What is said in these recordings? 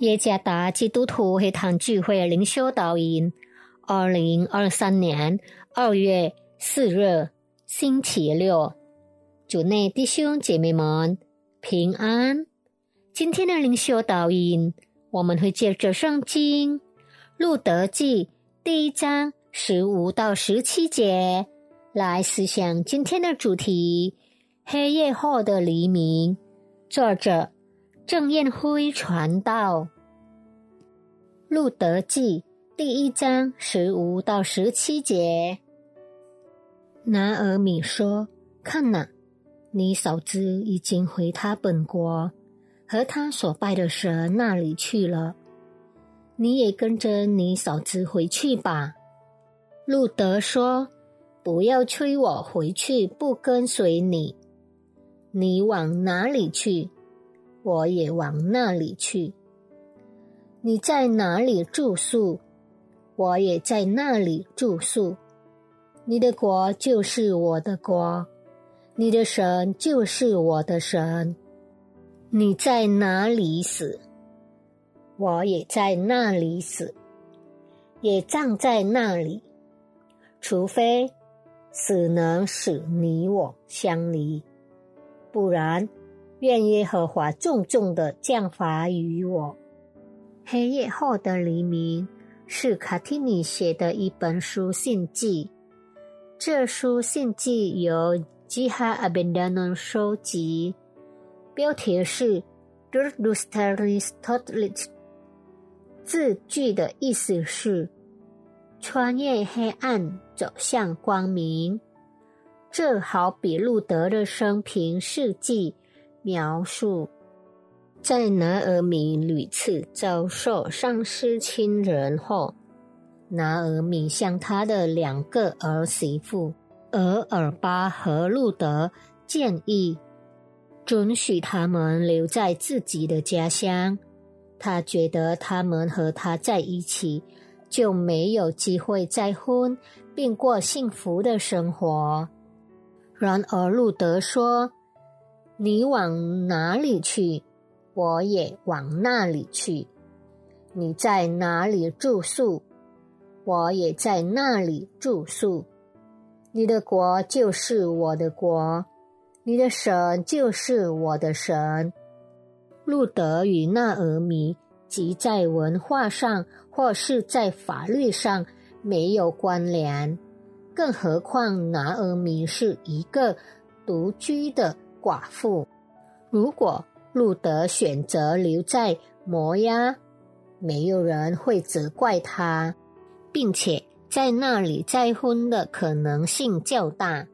耶加达基督徒会堂聚会灵修导引，二零二三年二月四日星期六，主内弟兄姐妹们平安。今天的灵修导引，我们会借着圣经《路德记》第一章十五到十七节来思想今天的主题：黑夜后的黎明。作者。郑彦辉传道，《路德记》第一章十五到十七节。拿尔米说：“看呐，你嫂子已经回他本国和他所拜的神那里去了，你也跟着你嫂子回去吧。”路德说：“不要催我回去，不跟随你。你往哪里去？”我也往那里去。你在哪里住宿，我也在那里住宿。你的国就是我的国，你的神就是我的神。你在哪里死，我也在那里死，也葬在那里。除非死能使你我相离，不然。愿耶和华重重的降罚于我。黑夜后的黎明是卡提尼写的一本书信记。这书信记由吉哈阿宾达农收集，标题是 “Durlustaris Totlit”。字句的意思是穿越黑暗走向光明。这好比路德的生平事迹。描述，在拿尔米屡次遭受丧失亲人后，拿尔米向他的两个儿媳妇额尔巴和路德建议，准许他们留在自己的家乡。他觉得他们和他在一起，就没有机会再婚并过幸福的生活。然而路德说。你往哪里去，我也往那里去；你在哪里住宿，我也在那里住宿。你的国就是我的国，你的神就是我的神。路德与纳俄米即在文化上或是在法律上没有关联，更何况拿俄米是一个独居的。寡妇，如果路德选择留在摩押，没有人会责怪他，并且在那里再婚的可能性较大。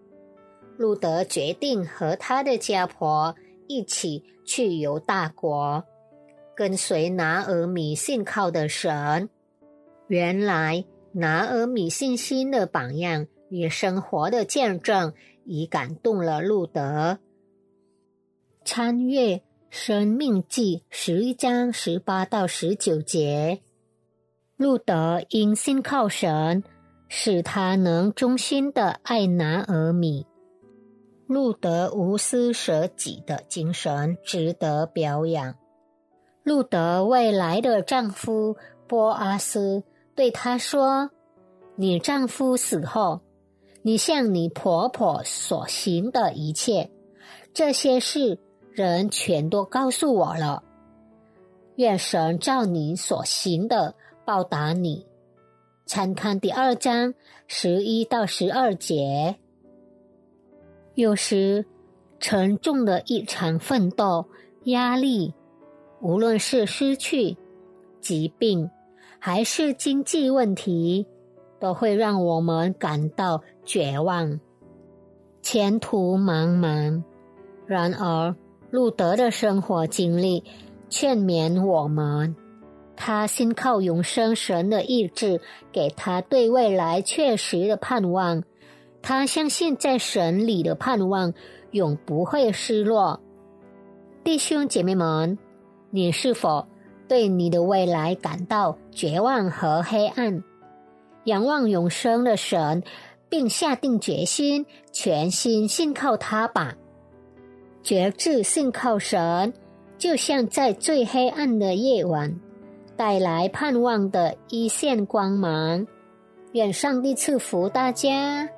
路德决定和他的家婆一起去犹大国，跟随拿尔米信靠的神。原来拿尔米信心的榜样与生活的见证，已感动了路德。参阅《生命记》十一章十八到十九节，路德因信靠神，使他能忠心的爱拿尔米。路德无私舍己的精神值得表扬。路德未来的丈夫波阿斯对他说：“你丈夫死后，你向你婆婆所行的一切，这些事。”人全都告诉我了。愿神照你所行的报答你。参看第二章十一到十二节。有时，沉重的一场奋斗、压力，无论是失去、疾病，还是经济问题，都会让我们感到绝望，前途茫茫。然而，路德的生活经历劝勉我们，他信靠永生神的意志，给他对未来确实的盼望。他相信在神里的盼望永不会失落。弟兄姐妹们，你是否对你的未来感到绝望和黑暗？仰望永生的神，并下定决心全心信靠他吧。觉志信靠神，就像在最黑暗的夜晚，带来盼望的一线光芒。愿上帝赐福大家。